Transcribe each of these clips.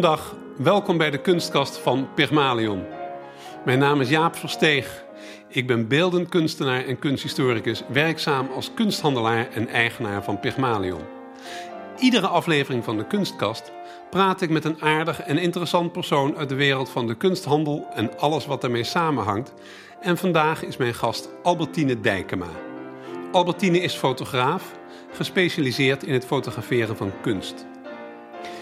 Goedendag, welkom bij de kunstkast van Pygmalion. Mijn naam is Jaap Versteeg. Ik ben beeldend kunstenaar en kunsthistoricus, werkzaam als kunsthandelaar en eigenaar van Pygmalion. Iedere aflevering van de kunstkast praat ik met een aardig en interessant persoon uit de wereld van de kunsthandel en alles wat daarmee samenhangt. En vandaag is mijn gast Albertine Dijkema. Albertine is fotograaf, gespecialiseerd in het fotograferen van kunst.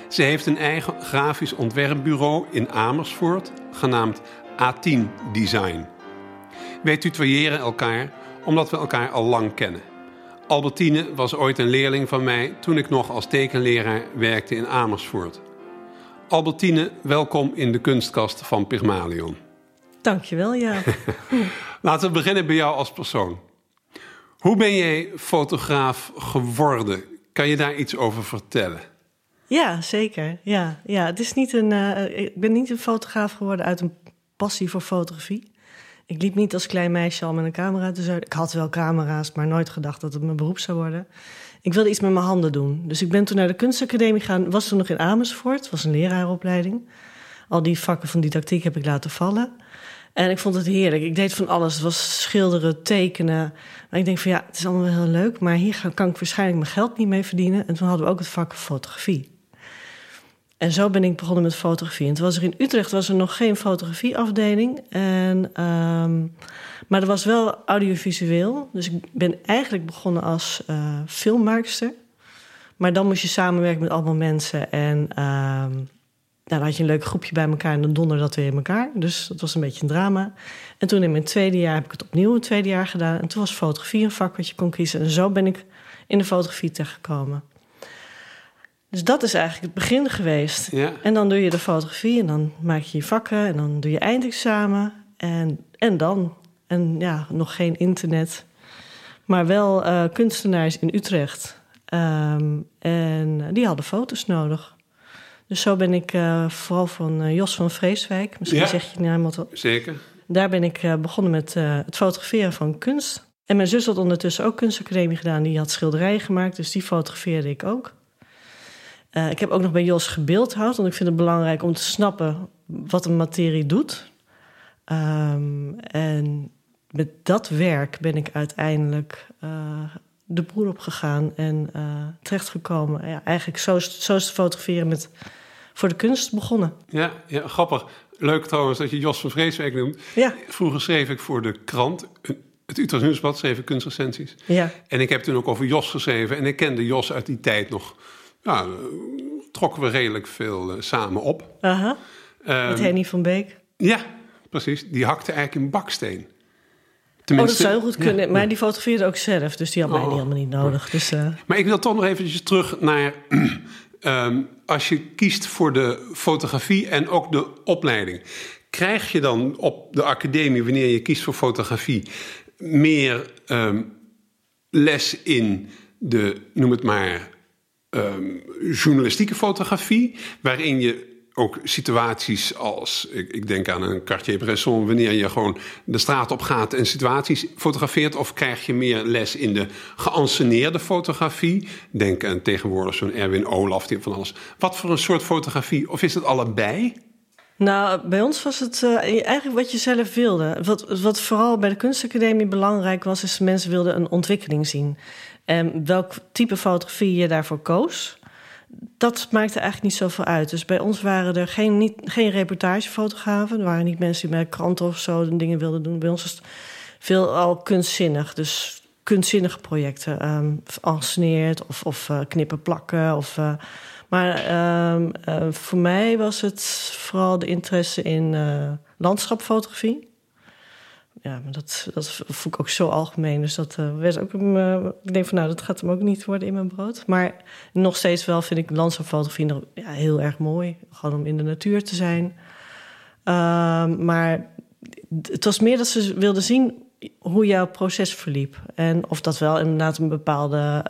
Ze heeft een eigen grafisch ontwerpbureau in Amersfoort, genaamd A10 Design. Wij tutoyeren elkaar omdat we elkaar al lang kennen. Albertine was ooit een leerling van mij toen ik nog als tekenleraar werkte in Amersfoort. Albertine, welkom in de kunstkast van Pygmalion. Dankjewel, ja. Laten we beginnen bij jou als persoon. Hoe ben jij fotograaf geworden? Kan je daar iets over vertellen? Ja, zeker. Ja, ja. Het is niet een, uh, ik ben niet een fotograaf geworden uit een passie voor fotografie. Ik liep niet als klein meisje al met een camera te zuiden. Ik had wel camera's, maar nooit gedacht dat het mijn beroep zou worden. Ik wilde iets met mijn handen doen. Dus ik ben toen naar de kunstacademie gegaan. Was toen nog in Amersfoort. was een leraaropleiding. Al die vakken van didactiek heb ik laten vallen. En ik vond het heerlijk. Ik deed van alles. Het was schilderen, tekenen. Maar ik denk van ja, het is allemaal wel heel leuk. Maar hier kan ik waarschijnlijk mijn geld niet mee verdienen. En toen hadden we ook het vak fotografie. En zo ben ik begonnen met fotografie. En toen was er in Utrecht was er nog geen fotografieafdeling. En, um, maar er was wel audiovisueel. Dus ik ben eigenlijk begonnen als uh, filmmaakster. Maar dan moest je samenwerken met allemaal mensen. En um, nou, dan had je een leuk groepje bij elkaar en dan donderde dat weer in elkaar. Dus dat was een beetje een drama. En toen in mijn tweede jaar heb ik het opnieuw een tweede jaar gedaan. En toen was fotografie een vak wat je kon kiezen. En zo ben ik in de fotografie terechtgekomen. Dus dat is eigenlijk het begin geweest. Ja. En dan doe je de fotografie en dan maak je je vakken en dan doe je eindexamen. En, en dan. En ja, nog geen internet. Maar wel uh, kunstenaars in Utrecht. Um, en die hadden foto's nodig. Dus zo ben ik uh, vooral van uh, Jos van Vreeswijk. Misschien Ja. zeg je naam wat. Zeker. Daar ben ik begonnen met het fotograferen van kunst. En mijn zus had ondertussen ook kunstacademie gedaan. Die had schilderijen gemaakt, dus die fotografeerde ik ook. Uh, ik heb ook nog bij Jos gebeeldhouwd, want ik vind het belangrijk om te snappen wat een materie doet. Um, en met dat werk ben ik uiteindelijk uh, de broer op gegaan en uh, terechtgekomen. Ja, eigenlijk zo, zo is het fotograferen met, voor de kunst begonnen. Ja, ja, grappig. Leuk trouwens dat je Jos van Vreeswijk noemt. Ja. Vroeger schreef ik voor de krant, het Utrecht Nieuwsblad, schreef ik kunstrecensies. Ja. En ik heb toen ook over Jos geschreven. En ik kende Jos uit die tijd nog. Ja, trokken we redelijk veel uh, samen op. Aha. Um, Met Henny van Beek. Ja, precies. Die hakte eigenlijk in baksteen. Tenminste, oh, dat zou heel goed kunnen. Ja. Maar die fotografeerde ook zelf, dus die had mij Oh. helemaal niet nodig. Dus, uh... Maar ik wil toch nog eventjes terug naar... um, als je kiest voor de fotografie en ook de opleiding... krijg je dan op de academie, wanneer je kiest voor fotografie... meer um, les in de, noem het maar... Um, journalistieke fotografie, waarin je ook situaties als, ik, ik, denk aan een Cartier-Bresson, wanneer je gewoon de straat op gaat en situaties fotografeert, of krijg je meer les in de geanceneerde fotografie? Denk aan tegenwoordig zo'n Erwin Olaf, die van alles. Wat voor een soort fotografie? Of is het allebei? Nou, bij ons was het uh, eigenlijk wat je zelf wilde. Wat, wat vooral bij de kunstacademie belangrijk was, is mensen wilden een ontwikkeling zien. En welk type fotografie je daarvoor koos, dat maakte eigenlijk niet zoveel uit. Dus bij ons waren er geen, niet, geen reportagefotografen. Er waren niet mensen die bij kranten of zo dingen wilden doen. Bij ons was het veel al kunstzinnig. Dus kunstzinnige projecten. Um, anceneerd of, of uh, knippen plakken. Of, uh, maar um, uh, voor mij was het vooral de interesse in landschapfotografie ja, maar dat, dat ik ook zo algemeen. Dus dat uh, ook. Uh, ik denk van nou, dat gaat hem ook niet worden in mijn brood. Maar nog steeds wel vind ik landschapfotografie ja, heel erg mooi. Gewoon om in de natuur te zijn. Uh, maar het was meer dat ze wilden zien hoe jouw proces verliep. En of dat wel inderdaad een bepaalde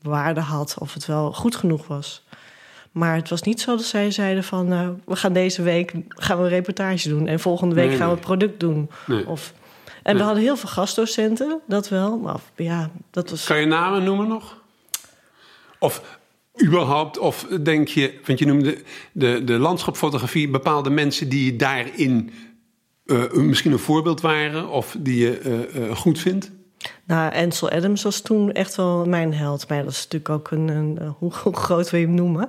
waarde had. Of het wel goed genoeg was. Maar het was niet zo dat zij zeiden van... Uh, we gaan deze week gaan we een reportage doen... en volgende week Nee, gaan we het product doen. Nee. Of, en we hadden heel veel gastdocenten, dat wel. Maar ja, dat was... Kan je namen noemen nog? Of überhaupt? Of denk je, want je noemde de, de landschapfotografie, bepaalde mensen die daarin uh, misschien een voorbeeld waren of die je uh, goed vindt? Nou, Ansel Adams was toen echt wel mijn held. Maar dat is natuurlijk ook een, een hoe, hoe, groot wil je hem noemen?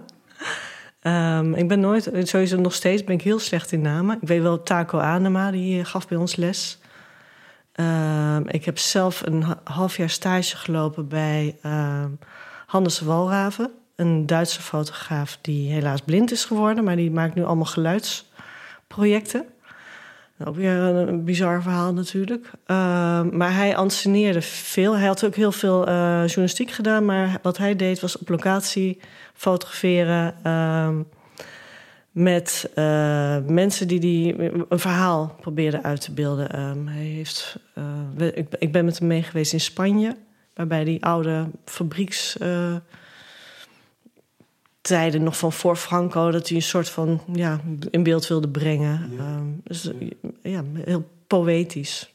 Um, ik ben nooit, sowieso nog steeds ben ik heel slecht in namen. Ik weet wel Taco Anema, die gaf bij ons les. Um, ik heb zelf een half jaar stage gelopen bij uh, Hannes Walraven. Een Duitse fotograaf die helaas blind is geworden... maar die maakt nu allemaal geluidsprojecten. Ook weer een, bizar verhaal natuurlijk. Maar hij anceneerde veel. Hij had ook heel veel uh, journalistiek gedaan. Maar wat hij deed was op locatie fotograferen. Uh, met uh, mensen die, die een verhaal probeerden uit te beelden. Um, hij heeft, uh, ik, ik, ben met hem mee geweest in Spanje, waarbij die oude fabrieks tijden nog van voor Franco, dat hij een soort van ja, in beeld wilde brengen. Ja. Um, dus ja, heel poëtisch.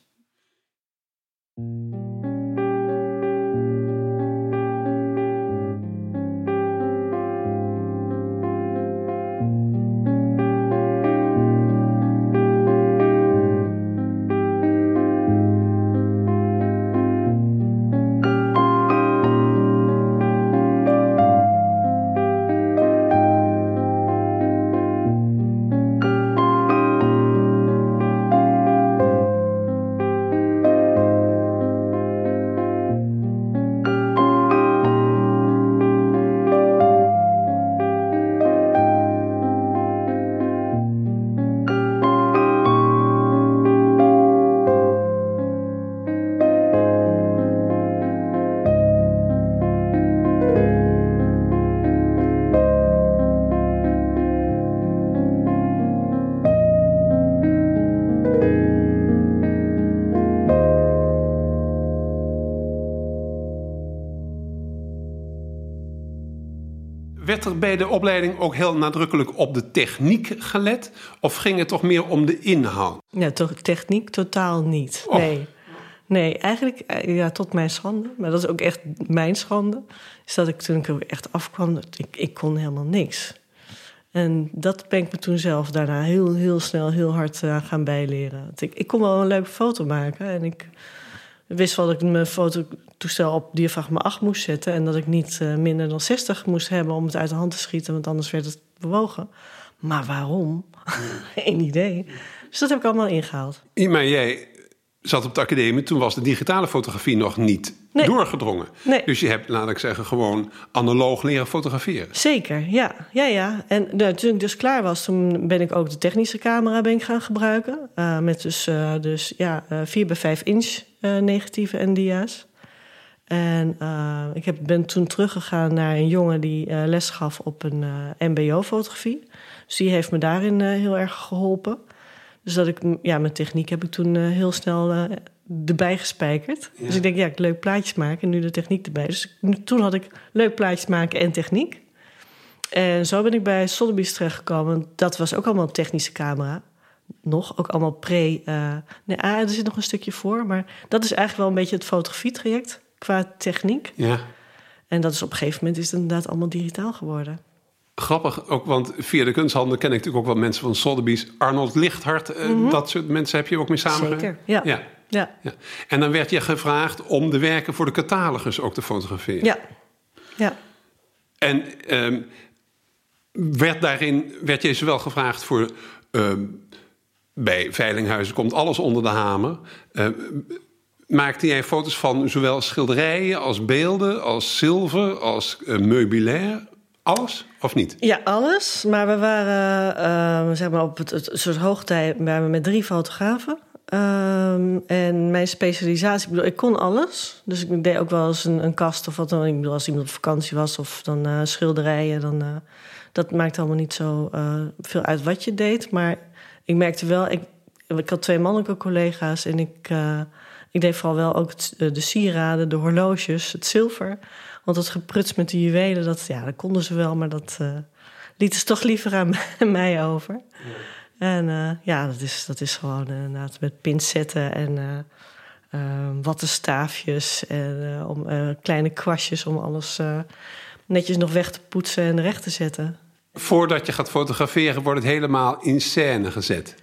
Werd er bij de opleiding ook heel nadrukkelijk op de techniek gelet? Of ging het toch meer om de inhoud? Ja, toch, techniek totaal niet. Nee. Nee, eigenlijk eh, ja, tot mijn schande. Maar dat is ook echt mijn schande. Is dat ik toen ik er echt afkwam, ik, ik kon helemaal niks. En dat ben ik me toen zelf daarna heel, heel snel, heel hard uh, gaan bijleren. Ik, ik kon wel een leuke foto maken. En ik wist wel dat ik mijn fototoestel op diafragma 8 moest zetten. En dat ik niet uh, minder dan 60 moest hebben om het uit de hand te schieten. Want anders werd het bewogen. Maar waarom? Geen idee. Dus dat heb ik allemaal ingehaald. Ima, jij zat op de academie. Toen was de digitale fotografie nog niet nee. doorgedrongen. Nee. Dus je hebt, laat ik zeggen, gewoon analoog leren fotograferen. Zeker, ja. ja, ja. En nou, toen ik dus klaar was, toen ben ik ook de technische camera ben ik gaan gebruiken. Uh, met dus, uh, dus ja, uh, 4 bij 5 inch uh, negatieve en dia's. En uh, ik heb, ben toen teruggegaan naar een jongen die uh, les gaf op een MBO-fotografie. Dus die heeft me daarin heel erg geholpen. Dus dat ik, ja, mijn techniek heb ik toen heel snel erbij gespijkerd. Ja. Dus ik denk, ja, ik leuk plaatjes maken en nu de techniek erbij. Dus toen had ik leuk plaatjes maken en techniek. En zo ben ik bij Sotheby's terechtgekomen. Dat was ook allemaal een technische camera nog, ook allemaal pre. Uh, nee, ah, er zit nog een stukje voor, maar dat is eigenlijk wel een beetje het fotografietraject qua techniek. Ja. En dat is op een gegeven moment is het inderdaad allemaal digitaal geworden. Grappig, ook, want via de kunsthandel ken ik natuurlijk ook wel mensen van Sotheby's. Arnold Lichthart, mm -hmm. dat soort mensen heb je ook mee samengewerkt? Zeker, ja. ja. Ja. ja. En dan werd je gevraagd om de werken voor de catalogus ook te fotograferen. Ja. ja. En um, werd daarin, werd je zowel gevraagd voor... Um, bij Veilinghuizen komt alles onder de hamer. Uh, maakte jij foto's van zowel schilderijen als beelden, als zilver, als uh, meubilair? Alles of niet? Ja, alles. Maar we waren uh, zeg maar op het, soort hoogtij waren we met drie fotografen. Um, en mijn specialisatie, ik bedoel, ik kon alles. Dus ik deed ook wel eens een, een kast of wat dan. Ik bedoel, als iemand op vakantie was of dan uh, schilderijen, dan. Uh, dat maakt allemaal niet zo veel uit wat je deed. Maar ik merkte wel, ik, ik had twee mannelijke collega's en ik, ik deed vooral wel ook het, de sieraden, de horloges, het zilver. Want het gepruts met de juwelen, dat, ja, dat konden ze wel, maar dat uh, lieten ze toch liever aan mij over. Ja. En uh, ja, dat is, dat is gewoon inderdaad met pincetten en wattenstaafjes en om, kleine kwastjes om alles netjes nog weg te poetsen en recht te zetten. Voordat je gaat fotograferen, wordt het helemaal in scène gezet.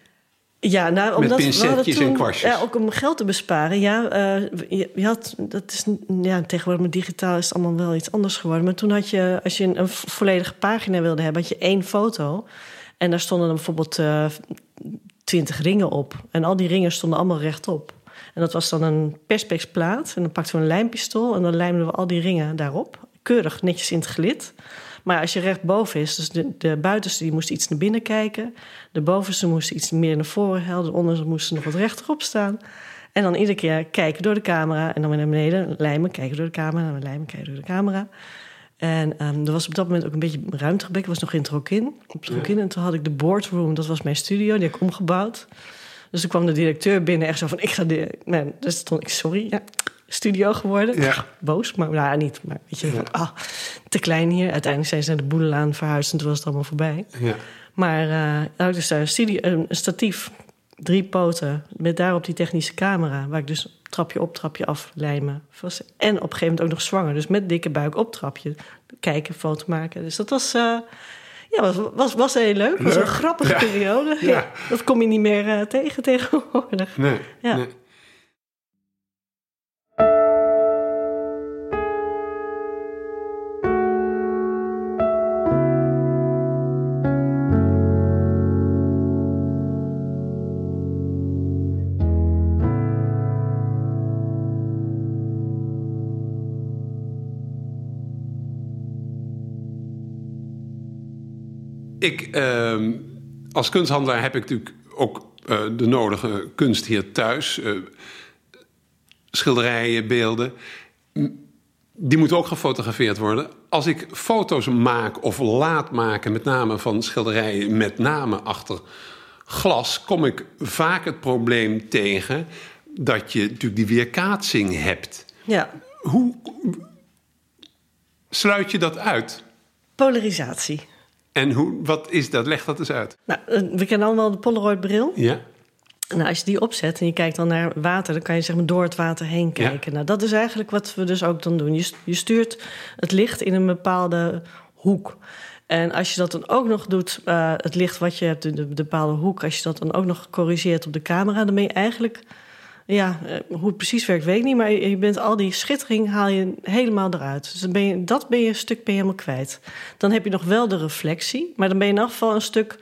Ja, nou, omdat pincetjes toen, en kwastjes. Ja, ook om geld te besparen. Ja, eh, je, je had, dat is, ja, tegenwoordig met digitaal is het allemaal wel iets anders geworden. Maar toen had je, als je een, een volledige pagina wilde hebben, had je één foto. En daar stonden dan bijvoorbeeld eh, twintig ringen op. En al die ringen stonden allemaal rechtop. En dat was dan een perspexplaat. En dan pakten we een lijmpistool en dan lijmden we al die ringen daarop. Keurig, netjes in het gelid. Maar als je rechtboven is, dus de, de buitenste die moest iets naar binnen kijken. De bovenste moest iets meer naar voren helden. De onderste moesten nog wat rechterop staan. En dan iedere keer kijken door de camera. En dan weer naar beneden, lijmen, kijken door de camera. En dan lijmen, kijken door de camera. En ehm, er was op dat moment ook een beetje ruimtegebrek. Ik was nog in Trokin. Op Trokin. En toen had ik de boardroom, dat was mijn studio. Die heb ik omgebouwd. Dus toen kwam de directeur binnen echt zo van... ik ga de... Nee, dus stond ik, sorry, ja, studio geworden. Ja. Boos, maar nou, niet. Maar weet je, van, ah, te klein hier. Uiteindelijk zijn ze naar de Boedelaan verhuisd... en toen was het allemaal voorbij. Ja. Maar eh had ik dus daar een, studio, een statief, drie poten... met daarop die technische camera... waar ik dus trapje op, trapje af lijmen. Was, en op een gegeven moment ook nog zwanger. Dus met dikke buik op trapje kijken, foto maken. Dus dat was... eh, ja, was, was, was heel leuk. Het was Leuk. een grappige Ja. periode. Ja. Dat kom je niet meer eh, tegen tegenwoordig. Nee, Ja. nee. Ik, ehm, als kunsthandelaar heb ik natuurlijk ook eh, de nodige kunst hier thuis. Eh, schilderijen, beelden. Die moeten ook gefotografeerd worden. Als ik foto's maak of laat maken, met name van schilderijen, met name achter glas, kom ik vaak het probleem tegen dat je natuurlijk die weerkaatsing hebt. Ja, Hoe sluit je dat uit? polarisatie. En hoe, wat is dat? Leg dat eens uit. Nou, eh, we kennen allemaal de Polaroid-bril. Ja. Nou, als je die opzet en je kijkt dan naar water, dan kan je zeg maar door het water heen Ja. kijken. Nou, dat is eigenlijk wat we dus ook dan doen. Je, je stuurt het licht in een bepaalde hoek. En als je dat dan ook nog doet, eh, het licht wat je hebt in de, de bepaalde hoek, als je dat dan ook nog corrigeert op de camera, dan ben je eigenlijk, ja, eh, hoe het precies werkt, weet ik niet, maar je, bent al die schittering haal je helemaal eruit. Dus dan ben je, dat ben je een stuk ben je helemaal kwijt. Dan heb je nog wel de reflectie, maar dan ben je in elk geval een stuk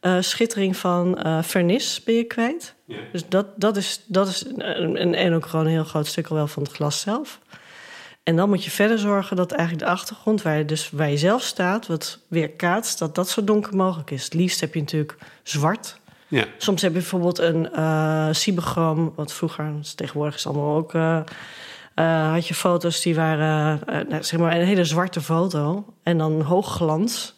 eh, schittering van eh vernis ben je kwijt. Ja. Dus dat, dat is, dat is een, en- en ook gewoon een heel groot stuk al wel van het glas zelf. En dan moet je verder zorgen dat eigenlijk de achtergrond, waar je, dus, waar je zelf staat, wat weer kaatst, dat dat zo donker mogelijk is. Het liefst heb je natuurlijk zwart. Ja. Soms heb je bijvoorbeeld een eh cyberchroom, wat vroeger, tegenwoordig is allemaal ook. eh, eh, had je foto's die waren, eh, nou, zeg maar, een hele zwarte foto en dan hoogglans.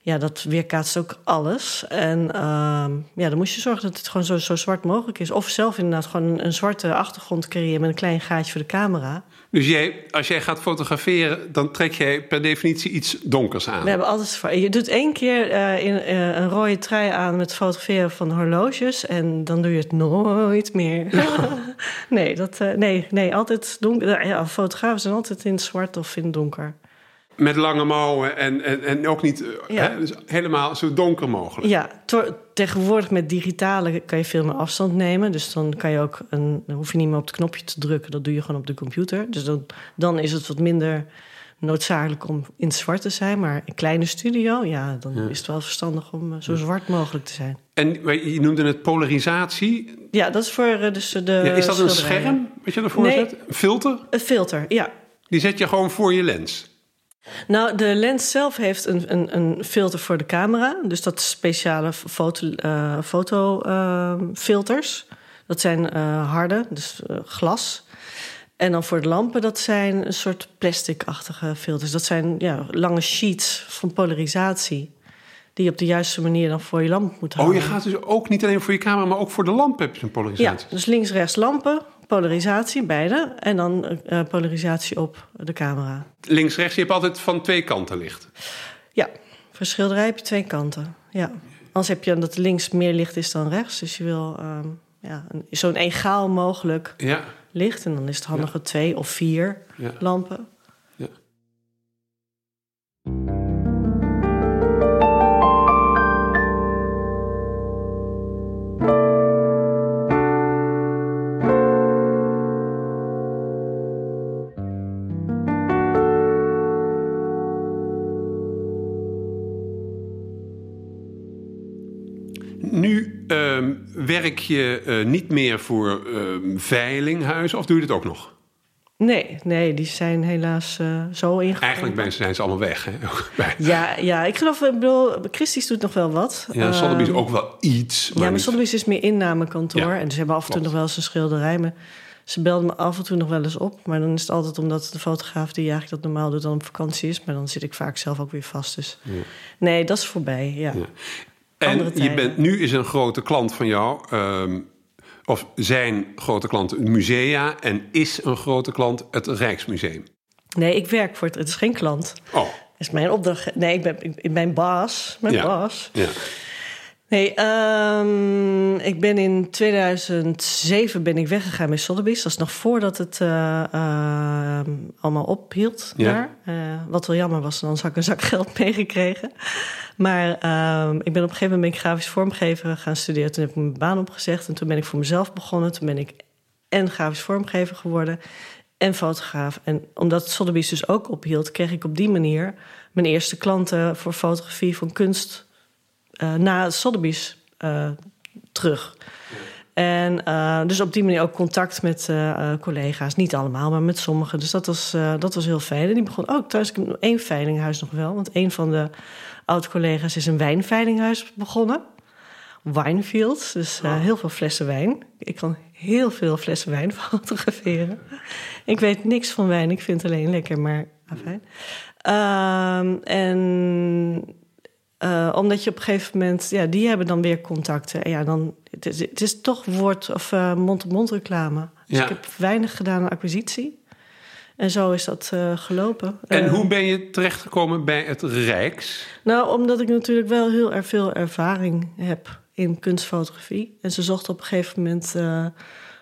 Ja, dat weerkaatst ook alles. En ehm, ja, dan moest je zorgen dat het gewoon zo, zo zwart mogelijk is. Of zelf inderdaad gewoon een, een zwarte achtergrond creëren met een klein gaatje voor de camera. Dus jij, als jij gaat fotograferen, dan trek jij per definitie iets donkers aan. We hebben altijd. Je doet één keer eh, in, eh, een rode trui aan met fotograferen van horloges. En dan doe je het nooit meer. nee, dat, eh, nee, nee, altijd donker. Ja, fotografen zijn altijd in het zwart of in het donker. Met lange mouwen en, en, en ook niet eh, Ja. hè, dus helemaal zo donker mogelijk. Ja, tegenwoordig met digitale kan je veel meer afstand nemen. Dus dan kan je ook een, dan hoef je niet meer op het knopje te drukken. Dat doe je gewoon op de computer. Dus dan, dan is het wat minder noodzakelijk om in het zwart te zijn. Maar een kleine studio, ja, dan Ja. is het wel verstandig om eh, zo zwart mogelijk te zijn. En je noemde het polarisatie. Ja, dat is voor eh, dus de. Ja, is dat een scherm wat je ervoor Nee. zet? Een filter? Een filter, ja. Die zet je gewoon voor je lens. Nou, de lens zelf heeft een, een, een filter voor de camera. Dus dat speciale foto, eh, fotofilters. dat zijn eh, harde, dus eh, glas. En dan voor de lampen, dat zijn een soort plastic-achtige filters. Dat zijn ja, lange sheets van polarisatie. Die je op de juiste manier dan voor je lamp moet Oh, houden. je gaat dus ook niet alleen voor je camera, maar ook voor de lamp heb je Ja, polarisatie. dus links, rechts lampen, polarisatie, beide. En dan eh, polarisatie op de camera. Links, rechts, je hebt altijd van twee kanten licht. Ja, voor schilderij heb je twee kanten. Ja. Anders heb je dat links meer licht is dan rechts. Dus je wil ehm, ja, zo'n egaal mogelijk Ja, licht. En dan is het handiger twee of vier ja. lampen. Werk je eh, niet meer voor ehm, veilinghuizen of doe je dit ook nog? Nee, nee, die zijn helaas uh, zo ingegaan. Eigenlijk zijn ze allemaal weg. Hè? Ja, ja, ik geloof, ik bedoel, Christie's doet nog wel wat. Ja, Sotheby's Ehm, ook wel iets. Ja, maar Sotheby's is meer innamekantoor. Ja, en ze hebben af en toe nog wel eens een schilderij. Maar ze belden me af en toe nog wel eens op. Maar dan is het altijd omdat de fotograaf die eigenlijk dat normaal doet... dan op vakantie is. Maar dan zit ik vaak zelf ook weer vast. Dus nee, dat is voorbij, ja. Ja. En je bent, nu is een grote klant van jou, ehm, of zijn grote klant musea, en is een grote klant het Rijksmuseum. Nee, ik werk voor het... Het is geen klant. Oh, is mijn opdracht. Nee, ik ben, ik, mijn baas. Mijn Ja. baas. ja. Nee, ehm, ik ben in 2007 ben ik weggegaan bij Sotheby's. Dat is nog voordat het eh, ehm, allemaal ophield Ja. daar. Eh, wat wel jammer was, anders had ik een zak geld meegekregen. Maar ehm, ik ben op een gegeven moment grafisch vormgever gaan studeren. Toen heb ik mijn baan opgezegd en toen ben ik voor mezelf begonnen. Toen ben ik en grafisch vormgever geworden en fotograaf. En omdat Sotheby's dus ook ophield, kreeg ik op die manier mijn eerste klanten voor fotografie van kunst eh, na Sotheby's eh, terug. En eh, dus op die manier ook contact met collega's. Niet allemaal, maar met sommigen. Dus dat was, dat was heel fijn. En die begon ook thuis. Ik heb één veilinghuis nog wel. Want een van de oud-collega's is een wijnveilinghuis begonnen. Winefields. Dus eh, heel veel flessen wijn. Ik kan heel veel flessen wijn fotograferen. Ik weet niks van wijn. Ik vind het alleen lekker, maar afijn. Ehm, en eh, omdat je op een gegeven moment, ja, die hebben dan weer contacten. En ja, dan, het, is, het is toch woord- of eh, mond-op-mond reclame. Dus Ja. ik heb weinig gedaan aan acquisitie. En zo is dat eh, gelopen. En hoe ben je terechtgekomen bij het Rijks? Nou, omdat ik natuurlijk wel heel erg veel ervaring heb in kunstfotografie. En ze zochten op een gegeven moment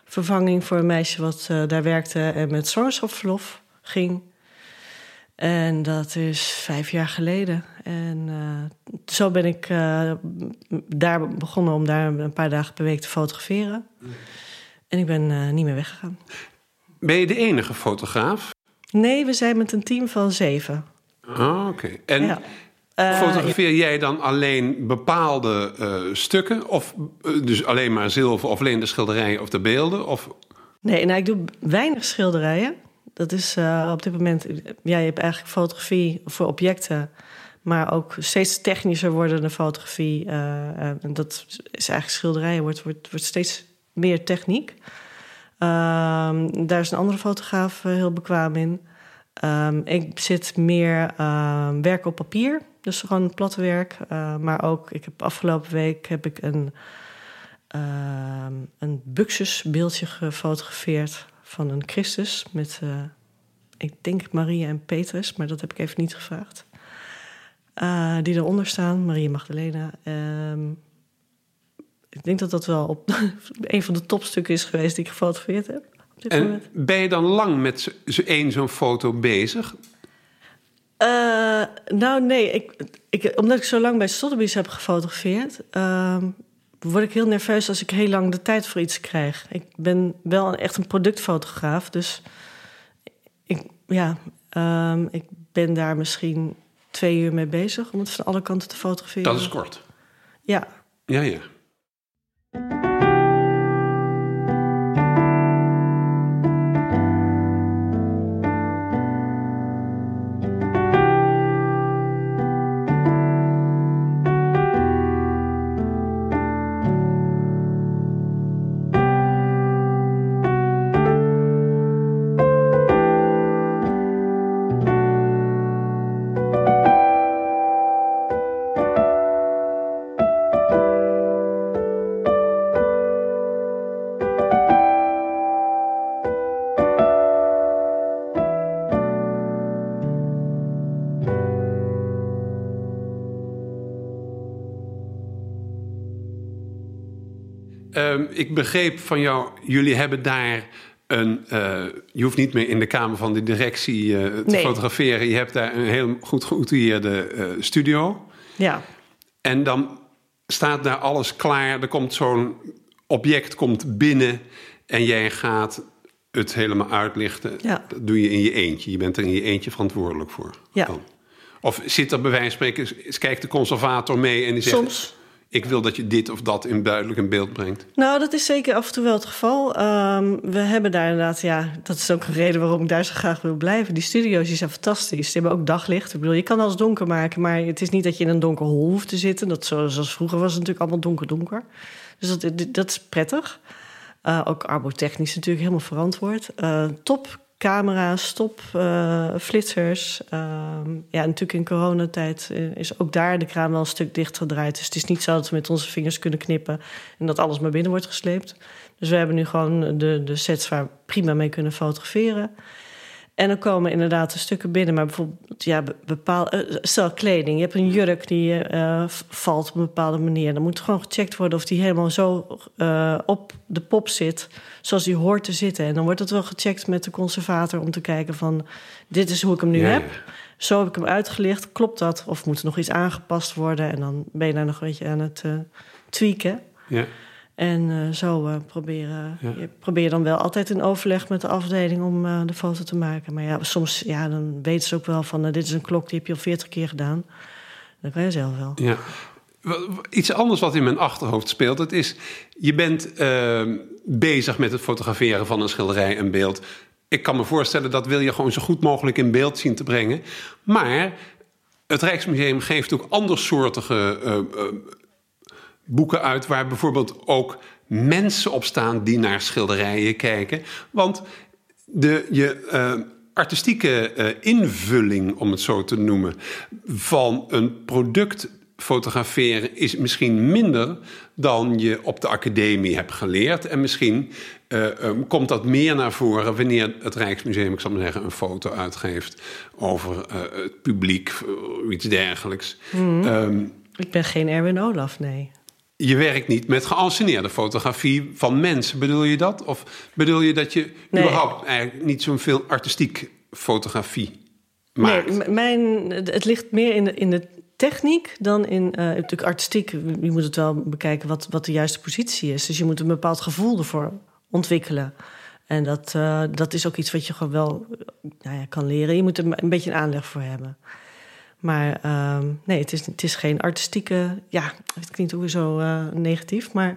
vervanging voor een meisje wat daar werkte en met zwangerschapsverlof ging. En dat is vijf jaar geleden. En eh, zo ben ik eh, daar begonnen om daar een paar dagen per week te fotograferen. En ik ben eh, niet meer weggegaan. Ben je de enige fotograaf? Nee, we zijn met een team van zeven. Ah, oké. En Ja. Fotografeer jij dan alleen bepaalde stukken? Of dus alleen maar zilver of alleen de schilderijen of de beelden? Of... Nee, nou, ik doe weinig schilderijen. Dat is eh, op dit moment... Ja, je hebt eigenlijk fotografie voor objecten... maar ook steeds technischer wordende fotografie. eh, eh, en dat is eigenlijk schilderijen, wordt, wordt, wordt steeds meer techniek. Ehm, daar is een andere fotograaf heel bekwaam in. Ehm, ik zit meer ehm, werk op papier, dus gewoon platte werk. Maar ook, ik heb afgelopen week heb ik een, ehm een buxusbeeldje gefotografeerd van een Christus met, eh, ik denk Maria en Petrus, maar dat heb ik even niet gevraagd. Eh, die eronder staan, Maria Magdalena. Ehm, ik denk dat dat wel op een van de topstukken is geweest die ik gefotografeerd heb. Op dit En moment. ben je dan lang met één zo'n foto bezig? Eh, nou, nee. Ik, ik, omdat ik zo lang bij Sotheby's heb gefotografeerd... ehm, word ik heel nerveus als ik heel lang de tijd voor iets krijg. Ik ben wel echt een productfotograaf, dus... Ik, ja, ehm, ik ben daar misschien twee uur mee bezig... om het van alle kanten te fotograferen. Dat is kort. Ja, Ja, ja. Ik begreep van jou, jullie hebben daar een. eh, je hoeft niet meer in de kamer van de directie eh, te Nee. fotograferen. Je hebt daar een heel goed geoutilleerde eh, studio. ja. En dan staat daar alles klaar. Er komt zo'n object komt binnen en jij gaat het helemaal uitlichten. Ja. Dat doe je in je eentje. Je bent er in je eentje verantwoordelijk voor. Ja. Dan. Of zit er bij wijze van spreken, kijkt de conservator mee en die zegt... Soms. Ik wil dat je dit of dat in duidelijk in beeld brengt? Nou, dat is zeker af en toe wel het geval. Ehm, we hebben daar inderdaad, ja, dat is ook een reden waarom ik daar zo graag wil blijven. Die studio's die zijn fantastisch. Ze hebben ook daglicht. Ik bedoel, je kan alles donker maken, maar het is niet dat je in een donker hol hoeft te zitten. Dat zoals vroeger was het natuurlijk allemaal donker-donker. Dus dat, dat is prettig. Uh, ook arbotechnisch natuurlijk helemaal verantwoord. Uh, top camera's, stop, uh, flitsers. Ehm, ja, natuurlijk in coronatijd is ook daar de kraan wel een stuk dicht gedraaid. Dus het is niet zo dat we met onze vingers kunnen knippen en dat alles maar binnen wordt gesleept. Dus we hebben nu gewoon de, de sets waar we prima mee kunnen fotograferen. En dan komen inderdaad de stukken binnen, maar bijvoorbeeld, ja, bepaal, uh, stel kleding. Je hebt een jurk die uh, valt op een bepaalde manier. Dan moet gewoon gecheckt worden of die helemaal zo uh, op de pop zit, zoals die hoort te zitten. En dan wordt het wel gecheckt met de conservator om te kijken van, dit is hoe ik hem nu Ja, heb. ja. Zo heb ik hem uitgelicht. Klopt dat? Of moet er nog iets aangepast worden? En dan ben je daar nog een beetje aan het tweaken. Ja. En uh, zo uh, proberen. Ja. Je probeer dan wel altijd in overleg met de afdeling om uh, de foto te maken. Maar ja, soms ja, dan weten ze ook wel van: dit is een klok die heb je al veertig keer gedaan. Dat kan je zelf wel. Ja. Iets anders wat in mijn achterhoofd speelt, het is, je bent uh, bezig met het fotograferen van een schilderij, een beeld. Ik kan me voorstellen dat wil je gewoon zo goed mogelijk in beeld zien te brengen. Maar het Rijksmuseum geeft ook andersoortige uh, boeken uit waar bijvoorbeeld ook mensen op staan die naar schilderijen kijken. Want de, je uh, artistieke uh, invulling, om het zo te noemen, van een product fotograferen is misschien minder dan je op de academie hebt geleerd. En misschien uh, um, komt dat meer naar voren wanneer het Rijksmuseum, ik zal maar zeggen, een foto uitgeeft over het publiek iets dergelijks. Mm -hmm. um, ik ben geen Erwin Olaf, nee. Je werkt niet met geanceneerde fotografie van mensen. Bedoel je dat? Of bedoel je dat je nee. überhaupt eigenlijk niet zo'n veel artistiek fotografie maakt? Nee, mijn, het ligt meer in de, in de techniek dan in uh, natuurlijk artistiek. Je moet het wel bekijken wat, wat de juiste positie is. Dus je moet een bepaald gevoel ervoor ontwikkelen. En dat, uh, dat is ook iets wat je gewoon wel nou ja, kan leren. Je moet er een beetje een aanleg voor hebben. Maar uh, nee, het is, het is geen artistieke. Ja, het klinkt ook zo uh, negatief. Maar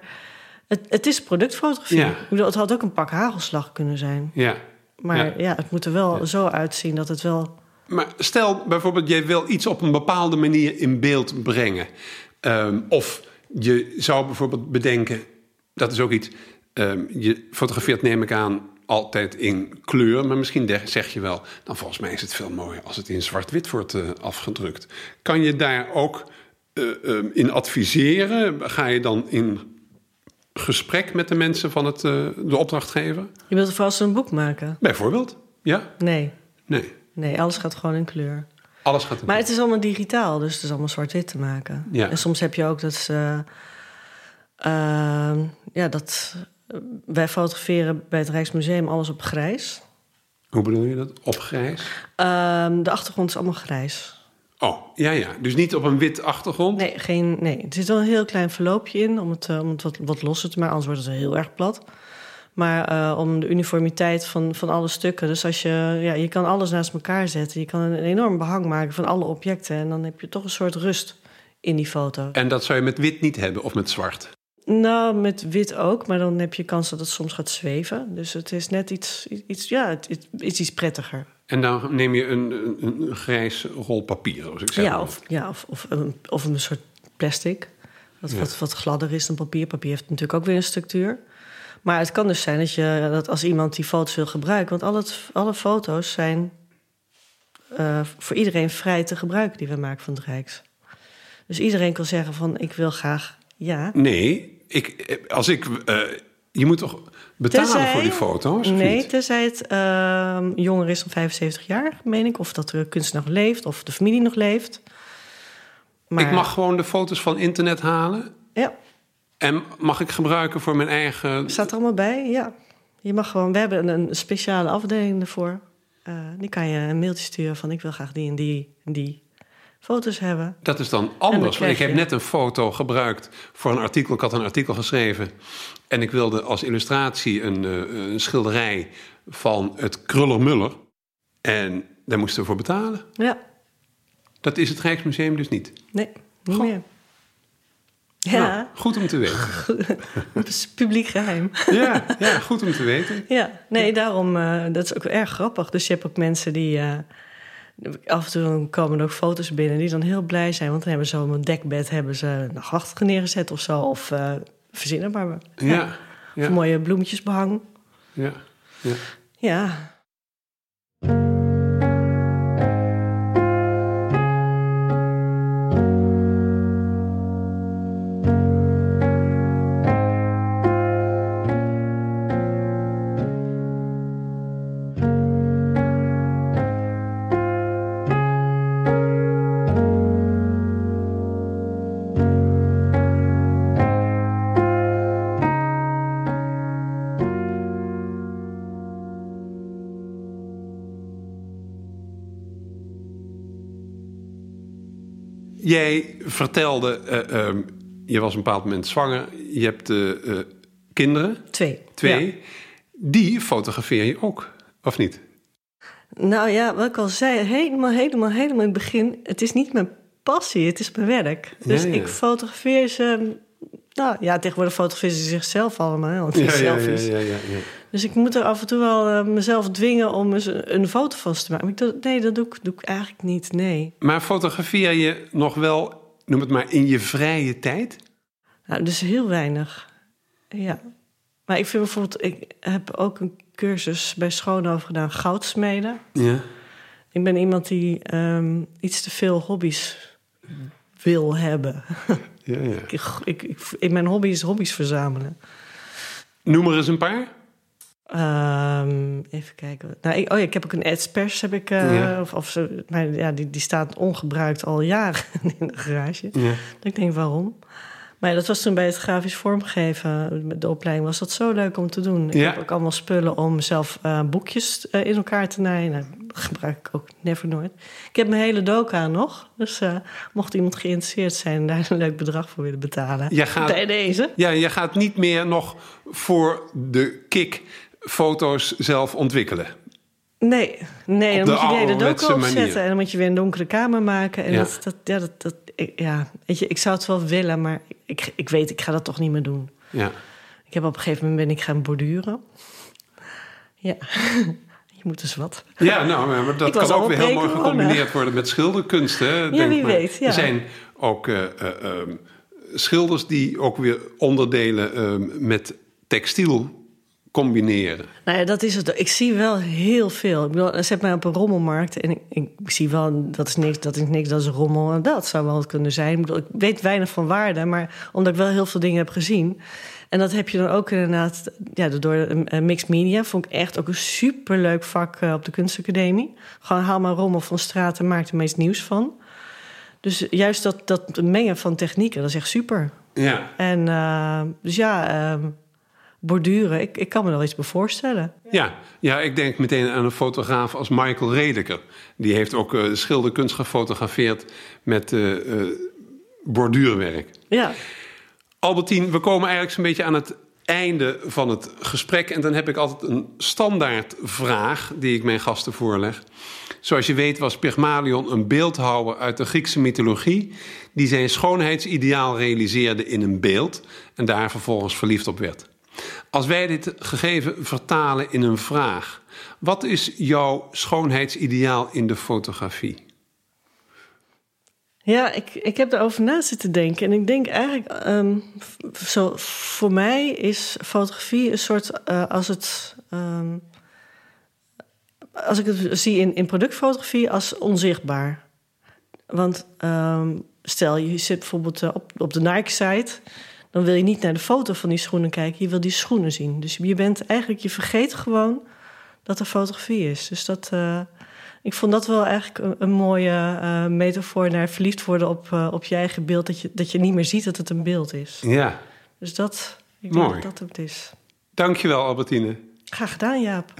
het, het is productfotografie. Ja. Ik bedoel, het had ook een pak hagelslag kunnen zijn. Ja. Maar ja, Ja. het moet er wel zo uitzien dat het wel. Maar stel bijvoorbeeld, jij wil iets op een bepaalde manier in beeld brengen. Um, of je zou bijvoorbeeld bedenken, dat is ook iets. Um, je fotografeert, neem ik aan, altijd in kleur. Maar misschien zeg je wel, dan volgens mij is het veel mooier als het in zwart-wit wordt uh, afgedrukt. Kan je daar ook uh, um, in adviseren? Ga je dan in gesprek met de mensen van het, de opdrachtgever? Je wilt vast een boek maken? Bijvoorbeeld, ja? Nee. Nee. Nee, alles gaat gewoon in kleur. Alles gaat in Maar het is allemaal digitaal, dus het is allemaal zwart-wit te maken. Ja. En soms heb je ook dat ze... Ja, dat... Wij fotograferen bij het Rijksmuseum alles op grijs. Hoe bedoel je dat? Op grijs? Uh, de achtergrond is allemaal grijs. Oh, ja, ja. Dus niet op een wit achtergrond? Nee, geen, nee. er zit wel een heel klein verloopje in om het, uh, om het wat, wat losser te maken. Anders wordt het heel erg plat. Maar uh, om de uniformiteit van, van alle stukken. Dus als je, ja, je kan alles naast elkaar zetten. Je kan een enorm behang maken van alle objecten. En dan heb je toch een soort rust in die foto. En dat zou je met wit niet hebben of met zwart? Nou, met wit ook, maar dan heb je kans dat het soms gaat zweven. Dus het is net iets, iets ja, het, het is iets prettiger. En dan neem je een, een, een grijs rol papier, zoals ik zeg. Ja, of, ja, of, of, een, of een soort plastic. Wat, ja. wat, wat gladder is dan papier. Papier heeft natuurlijk ook weer een structuur. Maar het kan dus zijn dat, je, dat als iemand die foto's wil gebruiken... want alle, alle foto's zijn uh, voor iedereen vrij te gebruiken die we maken van het Rijks. Dus iedereen kan zeggen van ik wil graag ja. Nee, ik, als ik... Uh, je moet toch betalen tenzij, voor die foto's? Nee, niet? tenzij het uh, jonger is dan 75 jaar, meen ik. Of dat de kunstenaar nog leeft, of de familie nog leeft. Maar, ik mag gewoon de foto's van internet halen? Ja. En mag ik gebruiken voor mijn eigen... Staat er allemaal bij, ja. Je mag gewoon... We hebben een speciale afdeling ervoor. Uh, die kan je een mailtje sturen van... ik wil graag die en die en die foto's hebben. Dat is dan anders. Want ik heb net een foto gebruikt voor een artikel. Ik had een artikel geschreven. En ik wilde als illustratie een, uh, een schilderij van het Krullermuller. En daar moesten we voor betalen. Ja. Dat is het Rijksmuseum dus niet. Nee, niet Goh. meer. Ja. Nou, goed om te weten. Dat is publiek geheim. Ja, ja, goed om te weten. Ja, nee, daarom, eh, dat is ook erg grappig. Dus je hebt ook mensen die, eh, af en toe komen er ook foto's binnen... die dan heel blij zijn, want dan hebben ze op een dekbed... hebben ze een achter neergezet of zo, of uh, verzinnen maar. Ja, ja. Of mooie bloemetjesbehang. Ja, ja. Ja. Jij vertelde, uh, um, je was op een bepaald moment zwanger. Je hebt uh, uh, kinderen. Twee. Twee. Ja. Die fotografeer je ook, of niet? Nou ja, wat ik al zei, helemaal, helemaal, helemaal in het begin... het is niet mijn passie, het is mijn werk. Dus Ja, ja. ik fotografeer ze... Nou ja, tegenwoordig fotograferen ze zichzelf allemaal, want Ja, ja, ja, selfies. ja, ja. Dus ik moet er af en toe wel eh, mezelf dwingen om eens een, een foto van ze te maken. Maar ik nee, dat doe ik, doe ik eigenlijk niet, nee. Maar fotografeer je nog wel, noem het maar, in je vrije tijd? Nou, dus heel weinig. Ja. Maar ik vind bijvoorbeeld, ik heb ook een cursus bij Schoonhoven gedaan, goudsmeden. Ja. Ik ben iemand die ehm, iets te veel hobby's wil hebben. ja, ja. ik, ik, ik, ik- mijn hobby is hobby's verzamelen. Noem er eens een paar. Ehm, even kijken. Nou, ik, oh ja, ik heb ook een Edspers, heb ik, eh, Ja. of, of zo, maar ja, die, die staat ongebruikt al jaren in de garage. Ja. Ik denk, waarom? Maar dat was toen bij het grafisch vormgeven, de opleiding, was dat zo leuk om te doen. Ik Ja. heb ook allemaal spullen om zelf eh, boekjes eh, in elkaar te naaien. Dat gebruik ik ook never nooit. Ik heb mijn hele doka nog. Dus eh, mocht iemand geïnteresseerd zijn en daar een leuk bedrag voor willen betalen. Jij gaat- Bij deze. Ja, je gaat niet meer nog voor de kick foto's zelf ontwikkelen. Nee, nee dan de moet je de ouderwetse doka manier. opzetten. En dan moet je weer een donkere kamer maken. En Ja. dat, dat, ja, dat, dat, ik, ja, weet je, ik zou het wel willen, maar ik, ik weet, ik ga dat toch niet meer doen. Ja. Ik heb op een gegeven moment ben ik gaan borduren. Ja, je moet dus wat. Ja, nou, maar dat kan ook weer heel mooi gecombineerd worden met schilderkunst. Hè? Denk wie maar. weet, ja. Er zijn ook ehm, schilders die ook weer onderdelen ehm, met textiel combineren. Nou ja, dat is het. Ik zie wel heel veel. Ik bedoel, zet mij op een rommelmarkt en ik, ik zie wel, dat is niks, dat is niks, dat is rommel. En dat zou wel wat kunnen zijn. Ik, bedoel, ik weet weinig van waarde, maar omdat ik wel heel veel dingen heb gezien. En dat heb je dan ook inderdaad, ja, door mixed media vond ik echt ook een superleuk vak eh, op de kunstacademie. Gewoon haal maar rommel van straat en maak er meest nieuws van. Dus juist dat, dat mengen van technieken, dat is echt super. Ja. En eh, dus ja, eh, borduren, ik, ik kan me wel iets bij voorstellen. Ja, ja, ik denk meteen aan een fotograaf als Michael Redeker. Die heeft ook eh, schilderkunst gefotografeerd met eh, eh, borduurwerk. Ja, Albertien, we komen eigenlijk zo'n beetje aan het einde van het gesprek. En dan heb ik altijd een standaard vraag die ik mijn gasten voorleg. Zoals je weet was Pygmalion een beeldhouwer uit de Griekse mythologie... die zijn schoonheidsideaal realiseerde in een beeld... en daar vervolgens verliefd op werd. Als wij dit gegeven vertalen in een vraag... wat is jouw schoonheidsideaal in de fotografie? ja ik, ik heb erover na zitten denken. En ik denk eigenlijk, ehm, zo, voor mij is fotografie een soort, eh, als het... ehm, als ik het zie in, in productfotografie als onzichtbaar. Want ehm, stel, je zit bijvoorbeeld eh, op, op de Nike-site... dan wil je niet naar de foto van die schoenen kijken. Je wil die schoenen zien. Dus je bent eigenlijk, je vergeet gewoon dat er fotografie is. Dus dat, eh, ik vond dat wel eigenlijk een, een mooie eh, metafoor naar verliefd worden op, eh, op je eigen beeld. Dat je, dat je niet meer ziet dat het een beeld is. Ja, Dus dat, ik denk Mooi. dat dat het is. dankjewel Albertine. Graag gedaan, Jaap.